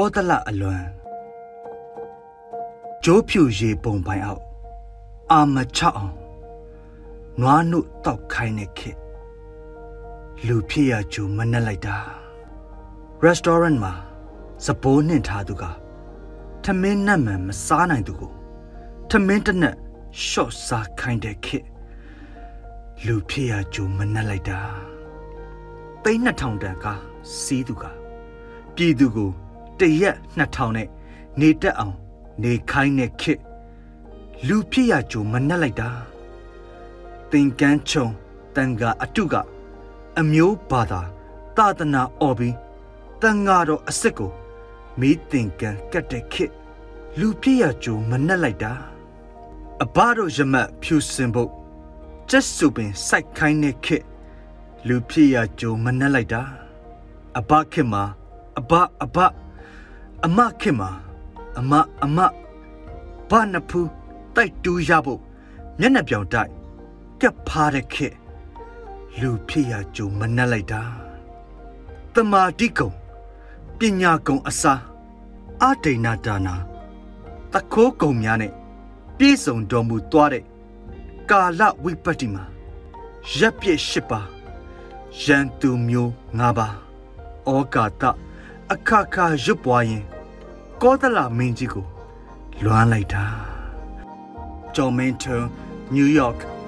ကောသလအလွန်ကျိုးဖြူရေပုံပိုင်အောက်အာမချအောင်နွားနုတောက်ခိုင်းတဲ့ခေတ်လူဖြစ်ရကြိုမနှက်လိုက်တာ restaurant မှာစပိုးနှင်ထားသူကထမင်းနတ်မှန်မစားနိုင်သူကိုထမင်းတစ်နက်ရှော့စားခိုင်းတဲ့ခေတ်လူဖြစ်ရကြိုမနှက်လိုက်တာသိန်း2000တန်ကစီးသူကပြည်သူကို တရက်2000နဲ့နေတက်အောင် နေခိုင်းတဲ့ခေတ်လူဖြစ်ရကြိုမနှက်လိုက်တာသင်ကန်းချုံတန်ကအတုကအမျိုးဘာသာသာသနာအော်ပြီးတန်ဃာတော်အစ်စ်ကိုမီးသင်ကန်းကတ်တဲ့ခေတ်လူပြည့်ရကြိုမနှက်လိုက်တာအဘတို့ရမတ်ဖြူစင်ဖို့ကျက်စုပင်စိုက်ခိုင်းတဲ့ခေတ်လူပြည့်ရကြိုမနှက်လိုက်တာအဘခေတ်မှာအဘအဘ အမခေတ်မှာအမအမဘာနဖူးတိုက်တူးရဖို့မျက်နှာပြောင်တိုက်ကပ်ဖားတဲ့ခေတ်လူဖြစ်ရကြုံမနှက်လိုက်တာတမာတိကုံပညာကုံအစာအဒိဏဒါနာတခိုးကုံများနဲ့ပြည့်စုံတော်မူသွားတဲ့ကာလဝိပတ္တိမှာရပ်ပြည့်ရှိပါရန်သူမျိုး၅ပါးဩကာတအခါခါရွတ်ပွားရင် ကောသလမင်းကြီးကိုလွမ်းလိုက်တာကျော်မင်းထွန်းနယူးယောက်